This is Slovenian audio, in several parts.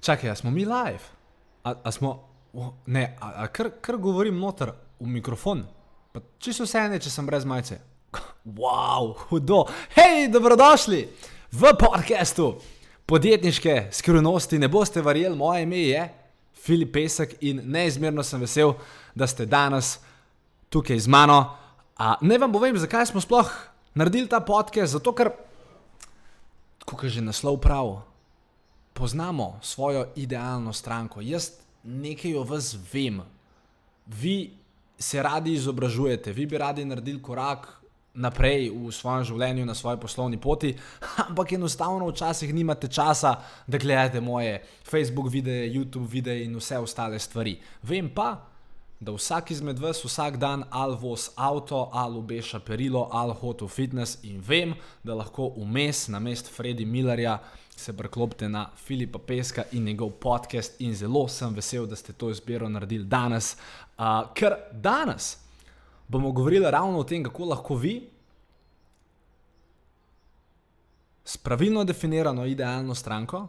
Čakaj, a smo mi live? A, a smo, o, ne, a, a kar, kar govorim noter v mikrofon? Pa čisto vse ene, če sem brez majice. Wow, hudo. Hej, dobrodošli v podkastu podjetniške skrivnosti. Ne boste verjeli, moje ime je Filip Pesek in neizmerno sem vesel, da ste danes tukaj z mano. A, ne vam povem, zakaj smo sploh naredili ta podcast, zato ker, kot je že naslov prav, poznamo svojo idealno stranko. Jaz nekaj o vas vem. Vi se radi izobražujete, vi bi radi naredili korak naprej v svojem življenju, na svoji poslovni poti, ampak enostavno včasih nimate časa, da gledate moje Facebook videe, YouTube videe in vse ostale stvari. Vem pa, da vsak izmed vas vsak dan ali voz avto, ali obeša perilo, ali hodi v fitness in vem, da lahko vmes na mest Fredi Millerja se preklopite na Filipa Peska in njegov podcast in zelo sem vesel, da ste to izbiro naredili danes, uh, ker danes bomo govorili ravno o tem, kako lahko vi s pravilno definirano idealno stranko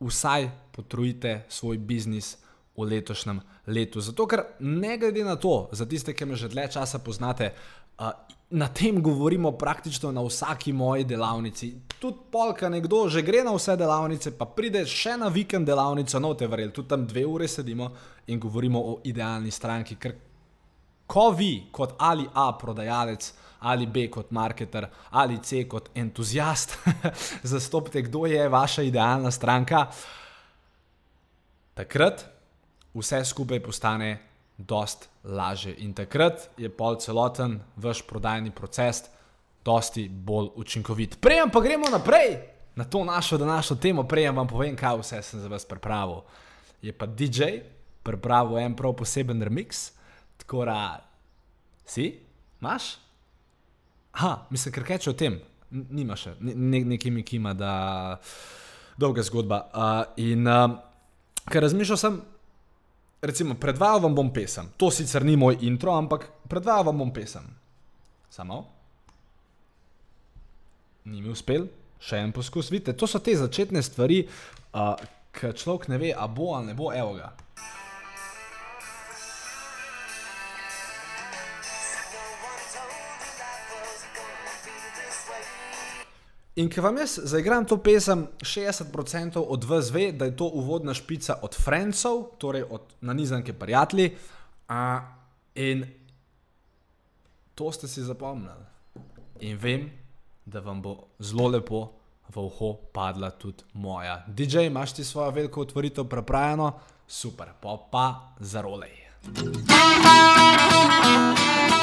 vsaj potrujite svoj biznis v letošnjem letu. Zato, ker ne glede na to, za tiste, ki me že dlje časa poznate, uh, na tem govorimo praktično na vsaki moji delavnici. Tudi polka nekdo že gre na vse delavnice, pa pride še na vikend delavnico, no te verjeli, tudi tam dve ure sedimo in govorimo o idealni stranki. Ker ko vi, kot ali A prodajalec, ali B kot marketer, ali C kot entuzijast, zastopite, kdo je vaša idealna stranka, takrat vse skupaj postane dost lažje. In takrat je pol celoten vaš prodajni proces dosti bolj učinkovit. Prejem pa gremo naprej na to našo današnjo temo, prejem vam povem, kaj vse sem za vas pripravil. Je pa DJ pripravil en prav poseben remix, tako da si, imaš? Aha, mislim, ker kaj če o tem, N nima še, ne, nekaj mi kima, da dolga zgodba. Uh, in uh, ker razmišljal sem, recimo, predvajal vam bom pesem. To sicer ni moj intro, ampak predvajal vam bom pesem. Samo. Ni mi uspel, še en poskus. Vidite, to so te začetne stvari, uh, ki človek ne ve, a bo ali ne bo, evo ga. In ker vam jaz zaigram to pesem, 60% od vas ve, da je to uvodna špica od Francov, torej od nanizanke prijatelji. In to ste si zapomnili. In vem, da vam bo zelo lepo v uho padla tudi moja. DJ, imaš ti svojo veliko otvoritev prepravljeno, super, pa pa za rolej.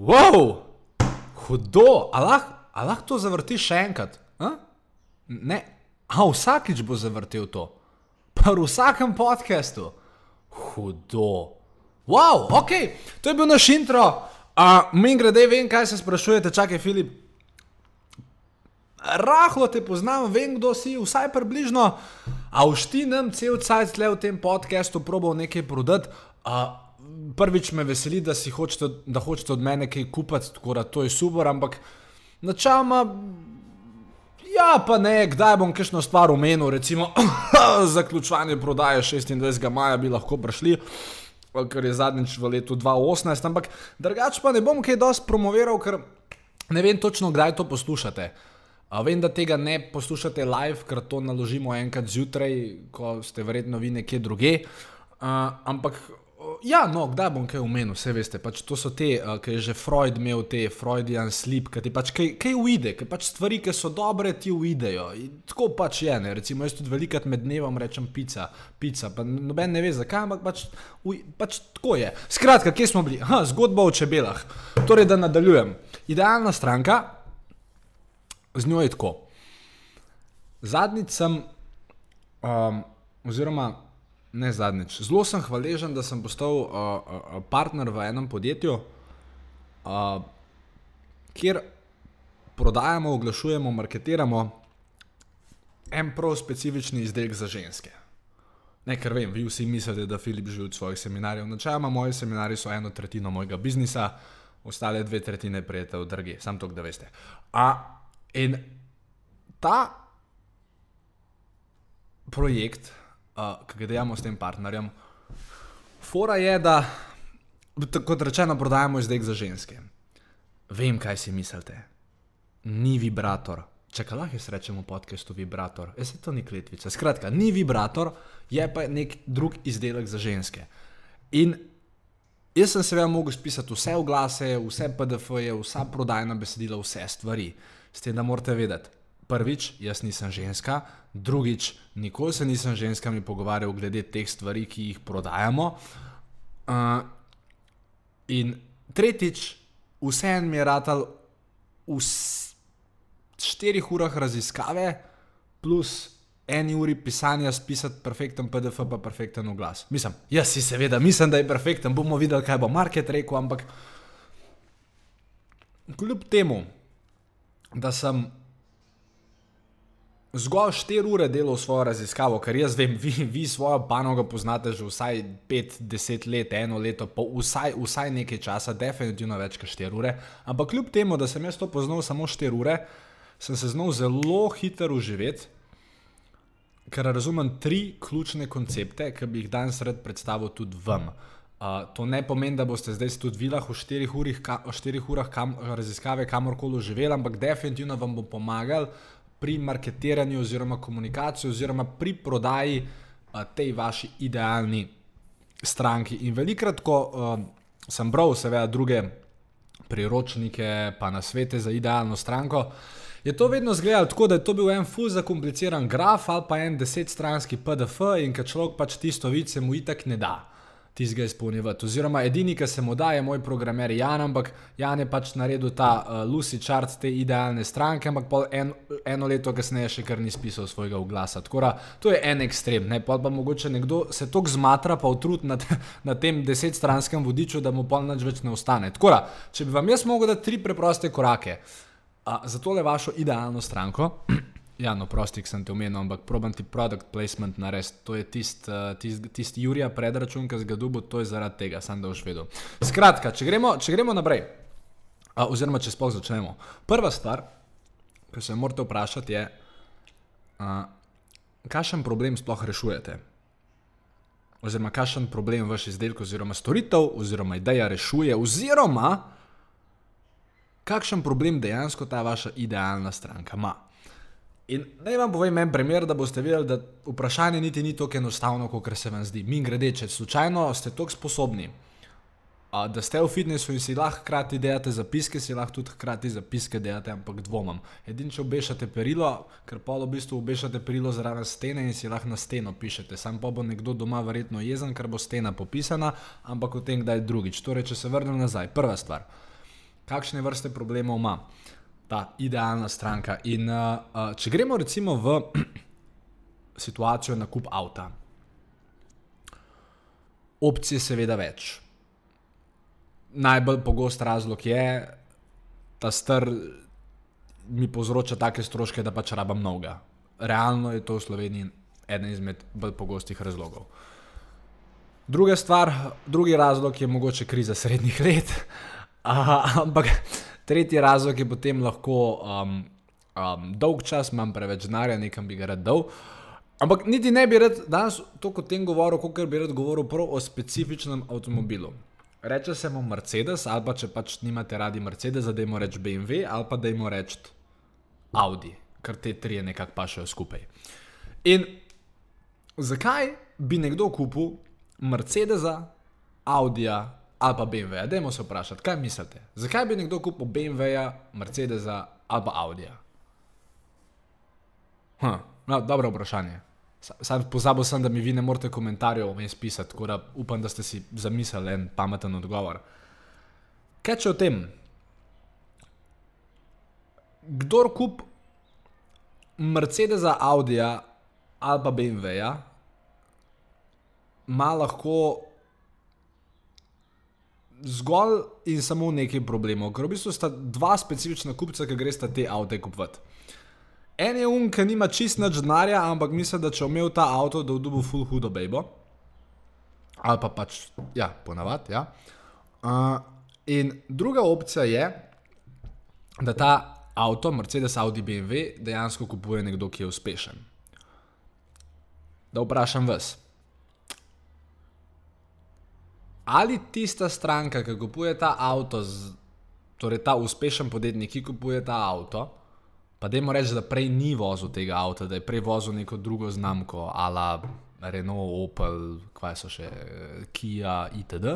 Wow, hudo, a lahko lah to zavrtiš še enkrat? A? Ne, a vsakič bo zavrtel to, pa v vsakem podkastu. Hudo. Wow, ok, to je bil naš intro. Uh, Mi grede, vem, kaj se sprašujete, čakaj, Filip. Rahlo te poznam, vem, kdo si, vsaj približno. A vštinem cel cajt le v tem podkastu probal nekaj prodati. Uh, prvič me veseli, da hočete, da hočete od mene kaj kupiti, tako da to je super, ampak načeloma. Ja, pa ne, kdaj bom kakšno stvar omenil, recimo zaključovanje prodaje 26. maja bi lahko prišli, ker je zadnjič v letu 2018, ampak drugače pa ne bom kaj dosti promoviral, ker ne vem točno, kdaj to poslušate. A vem, da tega ne poslušate live, ker to naložimo enkrat zjutraj, ko ste verjetno vi nekje druge. Uh, ampak Ja, no, kdaj bom kaj omenil, vse veste. Pač to so te, uh, ki je že Freud imel te Freudian sleep, ki ti pač kaj, kaj uide, ki pač stvari, ki so dobre, ti uidejo. In tako pač je, ne. recimo jaz tudi velikrat med dnevom rečem pica, pica, pa noben ne ve zakaj, ampak pač, uj, pač tako je. Skratka, kje smo bili? Ha, zgodba o čebelah. Torej, da nadaljujem. Idealna stranka, z njo je tako. Zadnjič sem Um, oziroma, ne zadnjič. Zelo sem hvaležen, da sem postal uh, uh, partner v enem podjetju, uh, kjer prodajamo, oglašujemo, marketiramo en prav specifični izdelek za ženske. Ne, ker vem, vi vsi mislite, da Filip živi od svojih seminarjev. Načeloma, moji seminarji so eno tretjino mojega biznisa, ostale dve tretjine prijete v drugje, sam to, da veste. A, in ta projekt, uh, ki ga delamo s tem partnerjem, fora je, da, kot rečeno, prodajamo izdelek za ženske. Vem, kaj si mislite. Ni vibrator. Če kaj lahko rečemo podcastu vibrator, je se to ni kletvica. Skratka, ni vibrator, je pa nek drug izdelek za ženske. In jaz sem seveda mogel spisati vse oglase, vse PDF-je, vsa prodajna besedila, vse stvari. S tem, da morate vedeti, prvič, jaz nisem ženska, drugič, nikoli se nisem ženskami pogovarjal glede teh stvari, ki jih prodajamo. Uh, in tretjič, vse en mi je ratal v štirih urah raziskave, plus eni uri pisanja, spisati perfekten PDF, pa perfekten oglas. Mislim, jaz si seveda mislim, da je perfekten, bomo videli, kaj bo market rekel, ampak kljub temu, da sem zgolj 4 ure delal svojo raziskavo, ker jaz vem, vi, vi svojo panogo poznate že vsaj 5-10 let, eno leto, pa vsaj, vsaj nekaj časa, definitivno več kot 4 ure. Ampak kljub temu, da sem jaz to poznal samo 4 ure, sem se znal zelo hitro uživeti, ker razumem tri ključne koncepte, ki bi jih danes rad predstavil tudi vam. Uh, to ne pomeni, da boste zdaj tudi vi lahko v 4 urah, ka, urah kam, raziskave kamorkoli živeli, ampak definitivno vam bo pomagal pri marketiranju oziroma komunikaciji oziroma pri prodaji uh, tej vaši idealni stranki. In velikrat, ko uh, sem bral seveda druge priročnike, pa na svete za idealno stranko, je to vedno izgledalo tako, da je to bil en fuz zakompliciran graf ali pa en desetstranski PDF in kad človek pač tisto vice mu itak ne da tistega izpolnjevati. Oziroma, edini, ki se mu da, je moj programer Jan, ampak Jan je pač naredil ta uh, Lucy chart te idealne stranke, ampak pol en, eno leto kasneje še kar ni spisal svojega oglasa. Tako da to je en ekstrem, ne pa pa mogoče nekdo se tok zmatra, pa utrud na, na tem desetstranskem vodiču, da mu pol nič več ne ostane. Tako da, če bi vam jaz mogel dati tri preproste korake uh, za tole vašo idealno stranko. Ja, no, prostik sem te omenil, ampak probiam ti product placement narediti. To je tisti uh, tist, tist Jurija predračun, ki ga dubo, to je zaradi tega, sem da už vedel. Skratka, če gremo, če gremo naprej, uh, oziroma če sploh začnemo. Prva stvar, ki se morate vprašati, je, uh, kakšen problem sploh rešujete. Oziroma, kakšen problem vaš izdelek, oziroma storitev, oziroma ideja rešuje, oziroma kakšen problem dejansko ta vaša idealna stranka ima. In naj vam povem en primer, da boste videli, da vprašanje niti ni tako enostavno, kot se vam zdi. Mi grede, če slučajno ste tako sposobni, da ste v fitnessu in si lahko hkrati delate zapiske, si lahko tudi hkrati zapiske delate, ampak dvomam. Edino, če obešate perilo, ker pa v bistvu obešate perilo zraven stene in si lahko na steno pišete. Sam pa bo nekdo doma verjetno jezen, ker bo stena popisana, ampak o tem, kdaj drugič. Torej, če se vrnem nazaj, prva stvar. Kakšne vrste problemov ima? Ta idealna stranka. In uh, uh, če gremo recimo v situacijo na kup avta, opcije je seveda več. Najbolj pogost razlog je, da star mi povzroča take stroške, da pač rabam mnoga. Realno je to v Sloveniji eden izmed bolj pogostih razlogov. Druga stvar, drugi razlog je mogoče kriza srednjih let, uh, ampak Tretji razlog je potem lahko um, um, dolg čas, imam preveč denarja, nekam bi ga rad dal. Ampak niti ne bi rad danes toliko o tem govoril, kot bi rad govoril prav o specifičnem avtomobilu. Reče se mu Mercedes, ali pa če pač nimate radi Mercedes, da jim reč BMW, ali pa da jim reč Audi, ker te tri nekako pašajo skupaj. In zakaj bi nekdo kupil Mercedesa, Audija, ali pa BMW. Dajmo se vprašati, kaj mislite? Zakaj bi nekdo kupil BMW, Mercedesa ali pa Audija? Hm, no, dobro vprašanje. Sam pozabil sem, da mi vi ne morete komentarjev vmes pisati, tako da upam, da ste si zamislili en pameten odgovor. Kaj če o tem? Kdor kup Mercedesa, Audija ali pa BMW-ja, ima lahko zgolj in samo nekaj problemov, ker v bistvu sta dva specifična kupca, ki gresta te avto kupovati. En je um, ki nima čist nič denarja, ampak misli, da če imel ta avto, da bo dobil full hudo bejbo. Ali pa pač, ja, ponavadi. Ja. Uh, in druga opcija je, da ta avto, Mercedes, Audi, BMW, dejansko kupuje nekdo, ki je uspešen. Da vprašam vas. Ali tista stranka, ki kupuje ta avto, z, torej ta uspešen podjetnik, ki kupuje ta avto, pa da jim reče, da prej ni vozil tega avta, da je prej vozil neko drugo znamko, ala Renault, Opel, kaj so še, Kia, itd.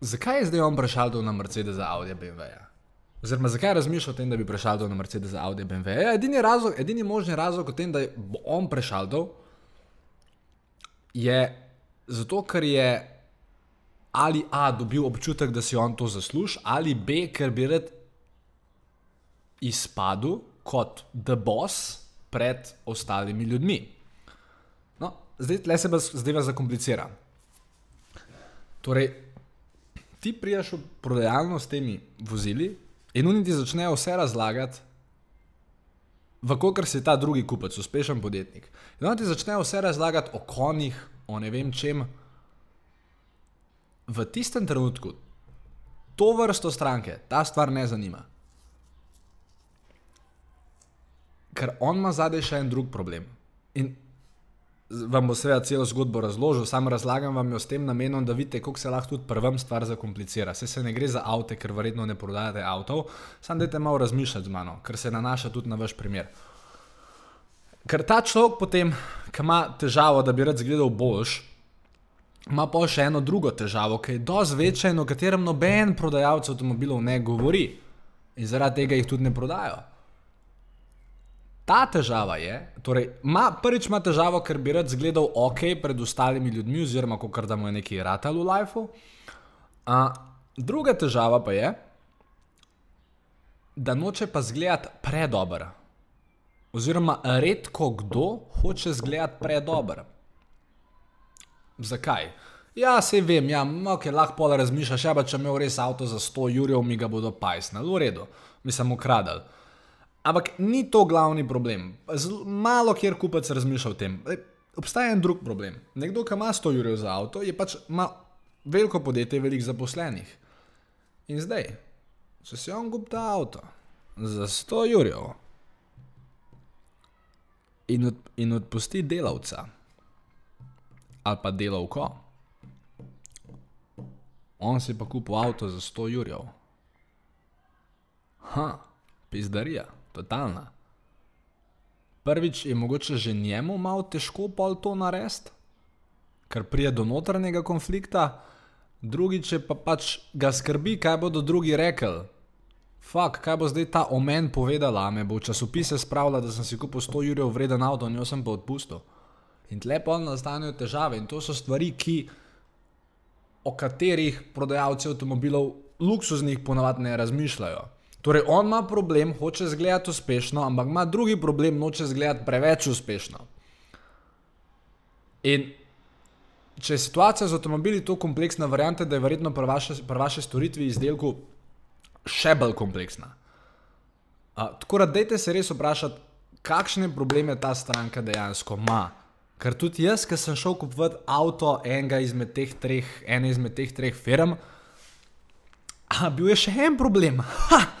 Zakaj je zdaj on prešal na Mercedes, Audi, BMW? -ja? Oziroma, zakaj razmišlja o tem, da bi prešal na Mercedes, Audi, BMW? Ja, edini, razlog, edini možni razlog tem, da bo on prešal, je zato, ker je ali A dobil občutek, da si on to zasluži, ali B, ker bi rad izpadel kot the boss pred ostalimi ljudmi. No, zdaj le se zdaj vas zakomplicira. Torej, ti prijaš v prodajalno s temi vozili in oni ti začnejo vse razlagati, Vkakor si ta drugi kupec, uspešen podjetnik. In oni ti začnejo vse razlagati o konjih, o ne vem čem. V tistem trenutku to vrsto stranke, ta stvar ne zanima. Ker on ima zadaj še en drug problem. In vam bo seveda celo zgodbo razložil, sam razlagam vam jo s tem namenom, da vidite, kako se lahko tudi prvem stvar zakomplicira. Se, se ne gre za avto, ker verjetno ne prodajate avtov, sam dajte malo razmišljati z mano, ker se nanaša tudi na vaš primer. Ker ta človek potem, ki ima težavo, da bi rad zgledal boljš, ima pa še eno drugo težavo, ki je dosti večja in o katerem noben prodajalec avtomobilov ne govori. In zaradi tega jih tudi ne prodajo. Ta težava je, torej, ma, prvič ima težavo, ker bi rad zgledal ok pred ostalimi ljudmi, oziroma kot da mu je neki ratal v lifeu. A, druga težava pa je, da noče pa zgledati predober. Oziroma, redko kdo hoče zgledati predober. Zakaj? Ja, se vem, ja, ok, lahko pa razmišljaš, ja, če imel res avto za 100 jurjev, mi ga bodo pajsnili, v redu, mi samo ukradali. Ampak ni to glavni problem. Zl malo kjer kupec razmišlja o tem. Obstaja en drug problem. Nekdo, ki ima 100 jurjev za avto, je pač ima veliko podjetje, veliko zaposlenih. In zdaj, če si on kup ta avto za 100 jurjev in, od, in odpusti delavca ali pa delavko, on si pa kupil avto za 100 jurjev. Ha, pizdarija totalna. Prvič je mogoče že njemu malo težko pol to narediti, ker prije do notranjega konflikta, drugič pa pač ga skrbi, kaj bodo drugi rekli. Fak, kaj bo zdaj ta omen povedala, me bo v časopise spravila, da sem si kupil 100 jurjev vreden avto, njo sem pa odpustil. In tle pa nastanejo težave in to so stvari, ki, o katerih prodajalci avtomobilov luksuznih ponavadi ne razmišljajo. Torej, on ima problem, hoče izgledati uspešno, ampak ima drugi problem, noče izgledati preveč uspešno. In če je situacija z avtomobili tako kompleksna, varianta, da je verjetno pri vaši storitvi izdelku še bolj kompleksna. A, tako da, dajte se res vprašati, kakšne probleme ta stranka dejansko ima. Ker tudi jaz, ki sem šel kupovati avto enega izmed teh treh, ene izmed teh treh firm, a bil je še en problem. Ha!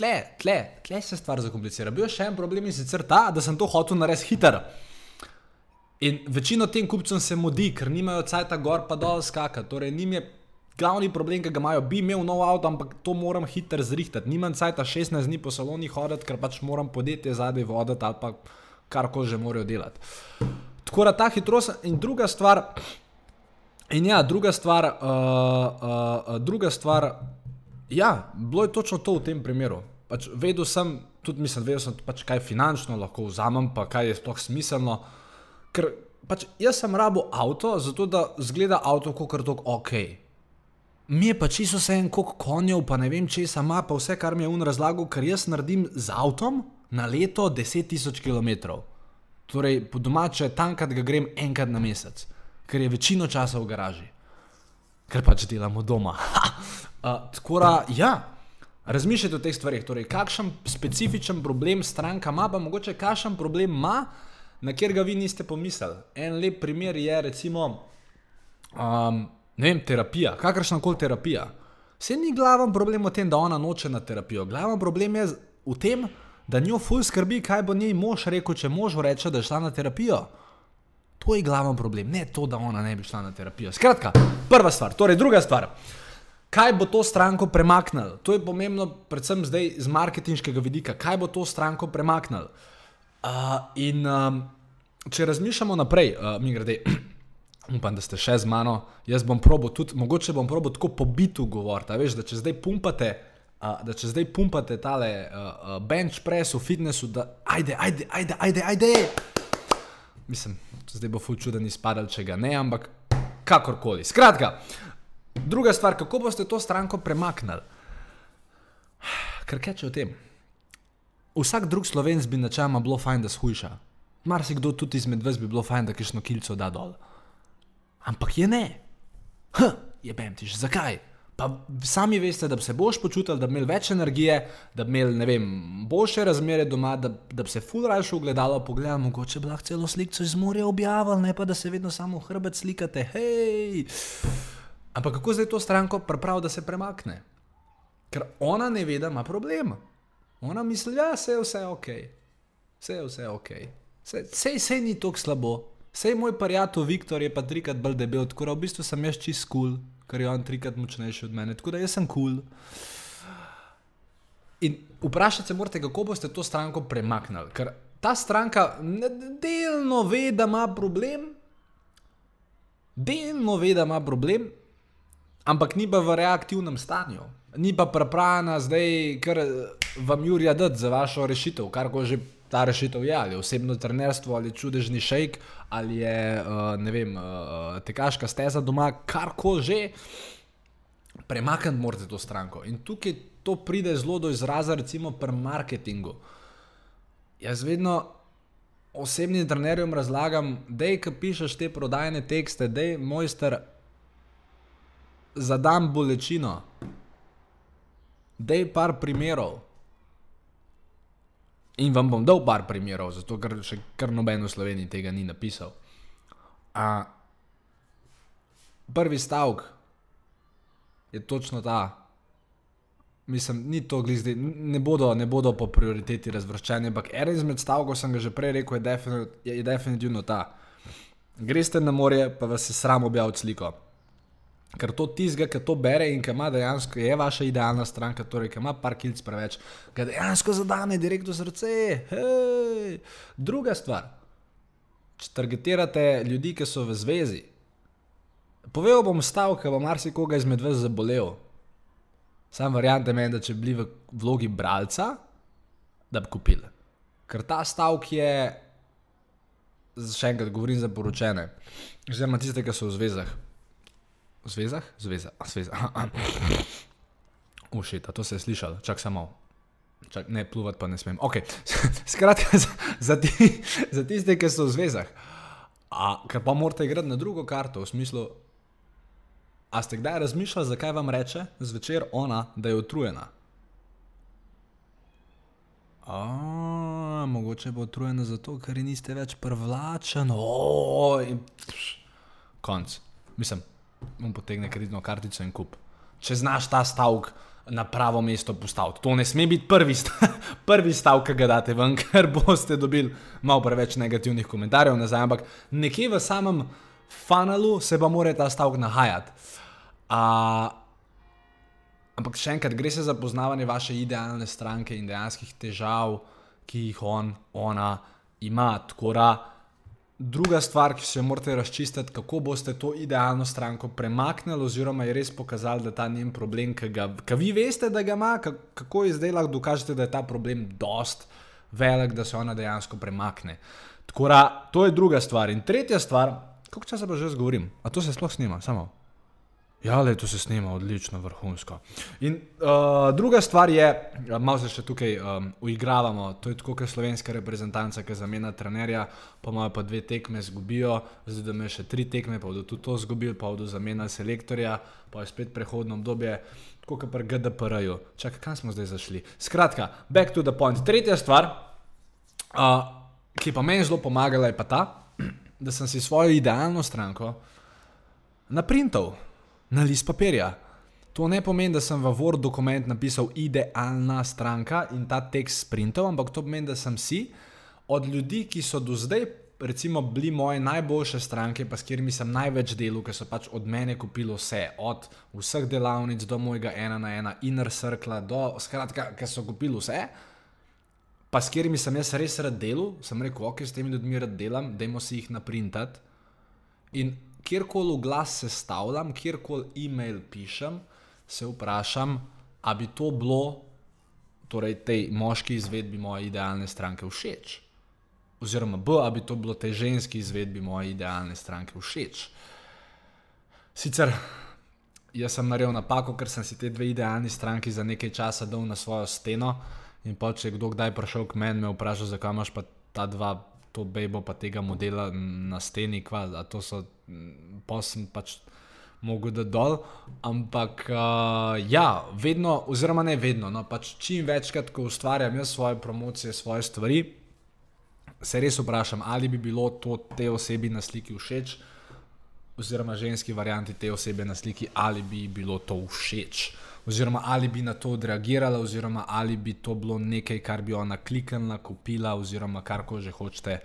Tle, tle, tle se stvar zakomplicira. Bil je še en problem in sicer ta, da sem to hotel narediti hiter. In večino tem kupcem se mudi, ker nimajo cajt gor pa dol skakati. Torej, njim je glavni problem, ki ga imajo, bi imel nov avto, ampak to moram hiter zrihtati. Nimam cajt 16 dni po saloni hoditi, ker pač moram podjetje zadaj voditi ali pa kar ko že morajo delati. Tako da ta hitrost in druga stvar. In ja, druga stvar, uh, uh, druga stvar, Ja, bilo je točno to v tem primeru. Pač vedel sem, tudi mislim, vedel sem, pač, kaj finančno lahko vzamem, pa kaj je sploh smiselno. Ker pač jaz sem rabo avto, zato da zgleda avto kot kar tok ok. mi je pa čisto vse en koliko konjev, pa ne vem česa ima, pa vse, kar mi je un razlagal, ker jaz naredim z avtom na leto 10.000 km. Torej, po domače tankat ga grem enkrat na mesec, ker je večino časa v garaži, ker pač delamo doma. uh, tako da, ja. Razmišljajte o teh stvarih, torej, kakšen specifičen problem stranka ima, pa mogoče kakšen problem ima, na kjer ga vi niste pomislili. En lep primer je, recimo, um, ne vem, terapija, kakršna koli terapija. Se ni glaven problem v tem, da ona noče na terapijo. Glaven problem je v tem, da njo ful skrbi, kaj bo njej mož rekel, če mož reče, da je šla na terapijo. To je glaven problem, ne to, da ona ne bi šla na terapijo. Skratka, prva stvar, torej druga stvar. Kaj bo to stranko premaknilo? To je pomembno, predvsem zdaj z marketinškega vidika. Kaj bo to stranko premaknilo? Uh, in um, če razmišljamo naprej, uh, mi grede, upam, da ste še z mano. Jaz bom probo tudi, mogoče bom probo tako po bitu govoriti. Veš, da če zdaj pumpate, uh, da če zdaj pumpate tale uh, bench press v fitnessu, da ajde, ajde, ajde, ajde, ajde. Mislim, zdaj bo fuču, da ni spadal, če ga ne, ampak kakorkoli. Skratka, druga stvar, kako boste to stranko premaknili? Ker kaj če o tem? Vsak drug slovenc bi načeloma bilo fajn, da shujša. Marsikdo tudi izmed vas bi bilo fajn, da kišno kilco da dol. Ampak je ne. Hm, je bemtiš, zakaj? Pa sami veste, da bi se boš počutil, da bi imel več energije, da bi imel, ne vem, boljše razmere doma, da, da bi se fulrajš ugledalo, pogledal, mogoče bi lahko celo sliko iz morja objavil, ne pa da se vedno samo hrbet slikate, hej. Ampak kako zdaj to stranko pravi, da se premakne? Ker ona ne ve, da ima problem. Ona misli, da ja, se je vse ok, vse je vse ok, vse, vse ni tako slabo. Sej moj prijatelj Viktor je pa trikrat bolj debel, tako da v bistvu sem jaz čist kul, cool, ker je on trikrat močnejši od mene, tako da jaz sem kul. Cool. In vprašati se morate, kako boste to stranko premaknili. Ker ta stranka delno ve, da ima problem, delno ve, da ima problem, ampak ni pa v reaktivnem stanju. Ni pa pripravljena zdaj, ker vam Jurija dati za vašo rešitev, kar ko že ta rešitev je, ali osebno trenerstvo, ali čudežni šejk, ali je uh, vem, uh, tekaška steza doma, kar koli že, premakniti morate to stranko. In tukaj to pride zelo do izraza, recimo pri marketingu. Jaz vedno osebnim trenerjem razlagam, da je, ki pišeš te prodajne tekste, da je mojster za dan bolečino, da je par primerov. In vam bom dal par primerov, zato ker še kar noben v Sloveniji tega ni napisal. A, prvi stavek je točno ta. Mislim, ni to glizdi, ne bodo, ne bodo po prioriteti razvrščeni, ampak en izmed stavkov, sem ga že prej rekel, je, definit, je, je definitivno ta. Greste na morje, pa vas je sram objaviti sliko. Ker to tizga, ki to bere in ki ima dejansko, je vaša idealna stranka, torej ki ima par kilc preveč, ki dejansko zadane direktno srce. Hej. Druga stvar, če targetirate ljudi, ki so v zvezi, povedal bom stavek, ki bo marsikoga izmed vas zabolel. Sam variante meni, da če bi bili v vlogi bralca, da bi kupili. Ker ta stavek je, še enkrat govorim za poročene, oziroma tiste, ki so v zvezah. V zvezah, zveza, zveza. Ušita, to se je slišal, čak samo. Čak, ne, pluvat pa ne smem. Okay. Skratka, za, za, ti, za tiste, ki so v zvezah. A, ker pa morate igrati na drugo karto, v smislu, a ste kdaj razmišljali, zakaj vam reče zvečer ona, da je utrujena? A, mogoče bo utrujena zato, ker niste več privlačen. Konc. Mislim, bom potegnil kreditno kartico in kup. Če znaš ta stavek na pravo mesto postaviti, to ne sme biti prvi, sta prvi stavek, ki ga date ven, ker boste dobili malo preveč negativnih komentarjev nazaj, ampak nekje v samem funnelu se pa mora ta stavek nahajati. Uh, ampak še enkrat, gre se za poznavanje vaše idealne stranke in dejanskih težav, ki jih on, ona ima. Tako da. Druga stvar, ki se jo morate razčistiti, kako boste to idealno stranko premaknili, oziroma je res pokazali, da ta njen problem, ki ga ki vi veste, da ga ima, kako je zdaj lahko dokažete, da je ta problem dost velik, da se ona dejansko premakne. Tako da to je druga stvar. In tretja stvar, koliko časa pa že zgovorim, a to se sploh snima, samo. Ja, le to se snema odlično, vrhunsko. In uh, druga stvar je, malo se še tukaj um, uigravamo, to je tako, kot slovenska reprezentanca, ki zamenja trenerja, pa imajo pa dve tekme, zgubijo, zdaj da me še tri tekme, pa bodo tudi to zgubili, pa bodo zamenjali selektorja, pa je spet prehodno obdobje, tako kot pri GDPR-ju. Čakaj, kam smo zdaj zašli? Skratka, back to the point. Tretja stvar, uh, ki pa meni zelo pomagala, je pa ta, da sem si svojo idealno stranko naprintal na list papirja. To ne pomeni, da sem v Word dokument napisal idealna stranka in ta tekst sprintal, ampak to pomeni, da sem si od ljudi, ki so do zdaj, recimo, bili moje najboljše stranke, pa s katerimi sem največ delal, ker so pač od mene kupili vse, od vseh delavnic do mojega ena na ena, inner circle, do skratka, ker so kupili vse. Pa s katerimi sem jaz res rad delal, sem rekel, ok, s temi ljudmi rad delam, dajmo si jih naprintati. In kjerkoli glas sestavljam, kjerkoli e-mail pišem, se vprašam, ali bi to bilo torej tej moški izvedbi moje idealne stranke všeč. Oziroma, B, ali bi to bilo tej ženski izvedbi moje idealne stranke všeč. Sicer jaz sem naredil napako, ker sem si te dve idealni stranki za nekaj časa dal na svojo steno. In pa če je kdo kdaj prišel k meni, me vpraša, zakaj imaš pa ta dva to bejbo pa tega modela na steni, kva, to so posem pač mogel da dol. Ampak uh, ja, vedno, oziroma ne vedno, no, pač čim večkrat, ko ustvarjam jaz svoje promocije, svoje stvari, se res vprašam, ali bi bilo to te osebi na sliki všeč, oziroma ženski varianti te osebe na sliki, ali bi bilo to všeč oziroma ali bi na to odreagirala, oziroma ali bi to bilo nekaj, kar bi ona kliknila, kupila, oziroma kar ko že hočete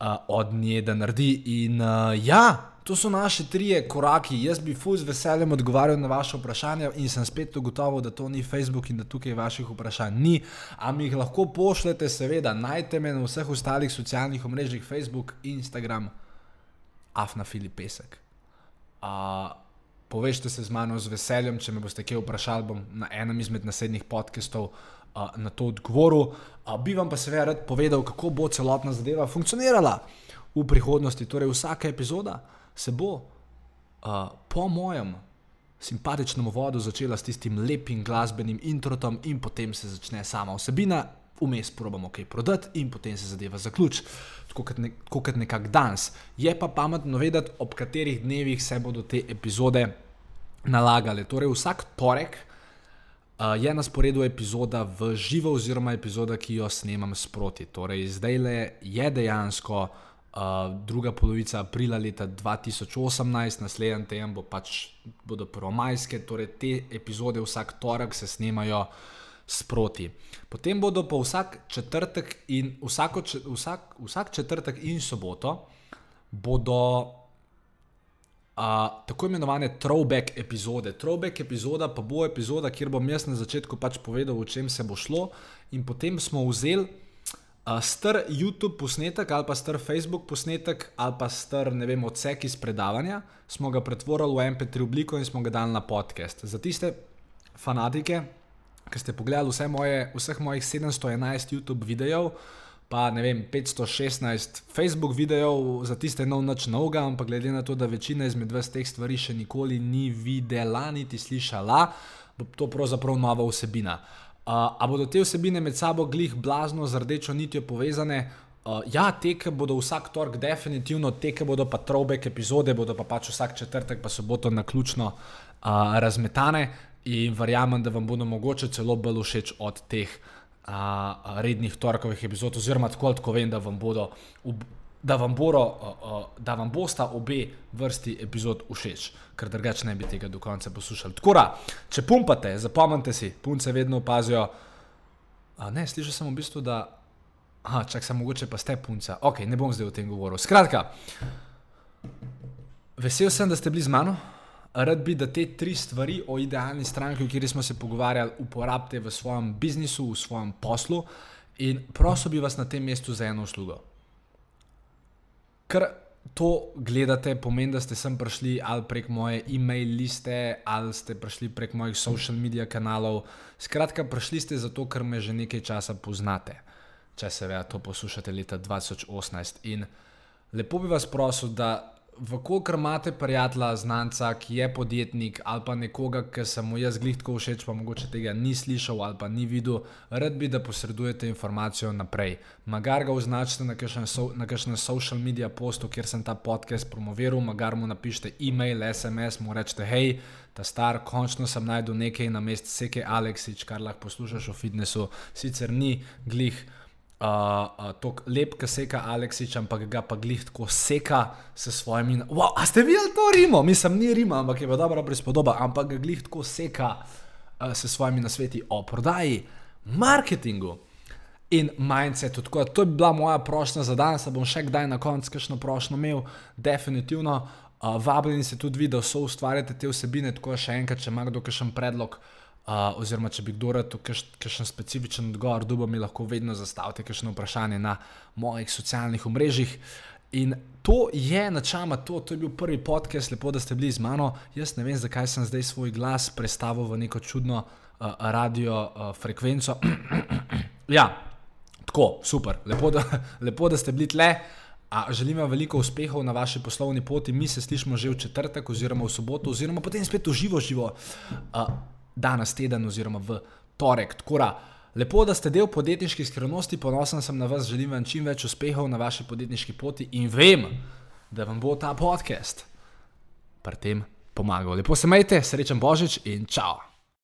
uh, od nje, da naredi. In uh, ja, to so naše trije koraki. Jaz bi fu z veseljem odgovarjal na vaše vprašanja in sem spet ugotovil, da to ni Facebook in da tukaj vaših vprašanj ni. Ampak jih lahko pošljete, seveda, najte me na vseh ostalih socialnih omrežjih, Facebook, Instagram, Afna Filipesek. Uh, Povežite se z mano z veseljem, če me boste kaj vprašali, bom na enem izmed naslednjih podcastov uh, na to odgovoril. Uh, bi vam pa seveda rad povedal, kako bo celotna zadeva funkcionirala v prihodnosti. Torej, vsaka epizoda se bo uh, po mojem simpatičnem vodu začela s tistim lepim glasbenim introtom, in potem se začne sama vsebina, vmes probamo kaj prodati, in potem se zadeva zaključi. Tako kot, ne, kot nekak danes. Je pa pametno vedeti, ob katerih dnevih se bodo te epizode nalagali. Torej, vsak torek uh, je na sporedu epizoda v živo, oziroma epizoda, ki jo snemam sproti. Torej, zdaj le je dejansko uh, druga polovica aprila leta 2018, naslednji teden bo pač bodo prvomajske, torej te epizode vsak torek se snemajo. Sproti. Potem bodo pa vsak četrtek in, vsako, vsak, vsak četrtek in soboto bodo tako imenovane throwback epizode. Throwback epizoda pa bo epizoda, kjer bom jaz na začetku pač povedal, o čem se bo šlo, in potem smo vzeli uh, star YouTube posnetek ali pa star Facebook posnetek ali pa star, ne vem, odsek iz predavanja, smo ga pretvorili v MP3 obliko in smo ga dali na podcast. Za tiste fanatike, ki ste pogledali vse moje, vseh mojih 711 YouTube videojev, pa ne vem, 516 Facebook videov za tiste nov noč novega, ampak glede na to, da večina izmed vas teh stvari še nikoli ni videla, niti slišala, bo to pravzaprav nova vsebina. Uh, a bodo te vsebine med sabo glih blazno z rdečo nitjo povezane? Uh, ja, te, ki bodo vsak torek, definitivno, te, ki bodo pa throwback epizode, bodo pa pač vsak četrtek, pa soboto na ključno uh, razmetane in verjamem, da vam bodo mogoče celo bolj všeč od teh a, rednih torkovih epizod, oziroma tako, tako vem, da vam bodo. Da vam, boro, da vam bosta obe vrsti epizod všeč, ker drugače ne bi tega do konca poslušali. Tako da, če pumpate, zapomnite si, punce vedno opazijo. A ne, slišal sem v bistvu, da. Aha, čak sem mogoče pa ste punca. Ok, ne bom zdaj o tem govoril. Skratka, vesel sem, da ste bili z mano rad bi, da te tri stvari o idealni stranki, o kateri smo se pogovarjali, uporabite v svojem biznisu, v svojem poslu. In prosil bi vas na tem mestu za eno uslugo. Ker to gledate, pomeni, da ste sem prišli ali prek moje e-mail liste, ali ste prišli prek mojih social media kanalov. Skratka, prišli ste zato, ker me že nekaj časa poznate, če se veja to poslušate leta 2018. In lepo bi vas prosil, da Vkolikor imate prijatelja, znanca, ki je podjetnik, ali pa nekoga, ki se mu jaz glih tako všeč, pa mogoče tega ni slišal ali pa ni videl, rad bi, da posredujete informacijo naprej. Magar ga označite na kakšnem so, social media postu, kjer sem ta podcast promoviral, magar mu napišete e-mail, SMS, mu rečete, hej, ta star, končno sem najdel nekaj na mestu Seke Aleksič, kar lahko poslušaš v fitnessu, sicer ni glih uh, tako lep, ki seka Aleksič, ampak ga pa glih tako seka s svojimi. Wow, a ste videli to Rimo? Mislim, ni Rima, ampak je pa dobra prispodoba, ampak ga glih tako seka uh, s svojimi nasveti o prodaji, marketingu. In mindset, tako da to je bila moja prošnja za danes, bom še kdaj na koncu kakšno prošnjo imel, definitivno. Uh, vabljeni se tudi vi, da so ustvarjate te vsebine, tako da še enkrat, če ima kdo kakšen predlog, uh, Uh, oziroma, če bi kdo rekel kakšen specifičen odgovor, dubo mi lahko vedno zastavite kakšno vprašanje na mojih socialnih omrežjih. In to je načama to, to je bil prvi podcast, lepo, da ste bili z mano. Jaz ne vem, zakaj sem zdaj svoj glas prestavil v neko čudno uh, radio uh, frekvenco. ja, tako, super, lepo da, lepo, da ste bili tle. A želim vam veliko uspehov na vaši poslovni poti, mi se slišimo že v četrtek, oziroma v soboto, oziroma potem spet v živo, živo. Uh, danes teden oziroma v torek. Tkora, lepo, da ste del podjetniških skrivnosti, ponosen sem na vas, želim vam čim več uspehov na vaši podjetniški poti in vem, da vam bo ta podcast pri tem pomagal. Lepo se majte, srečen Božič in čau!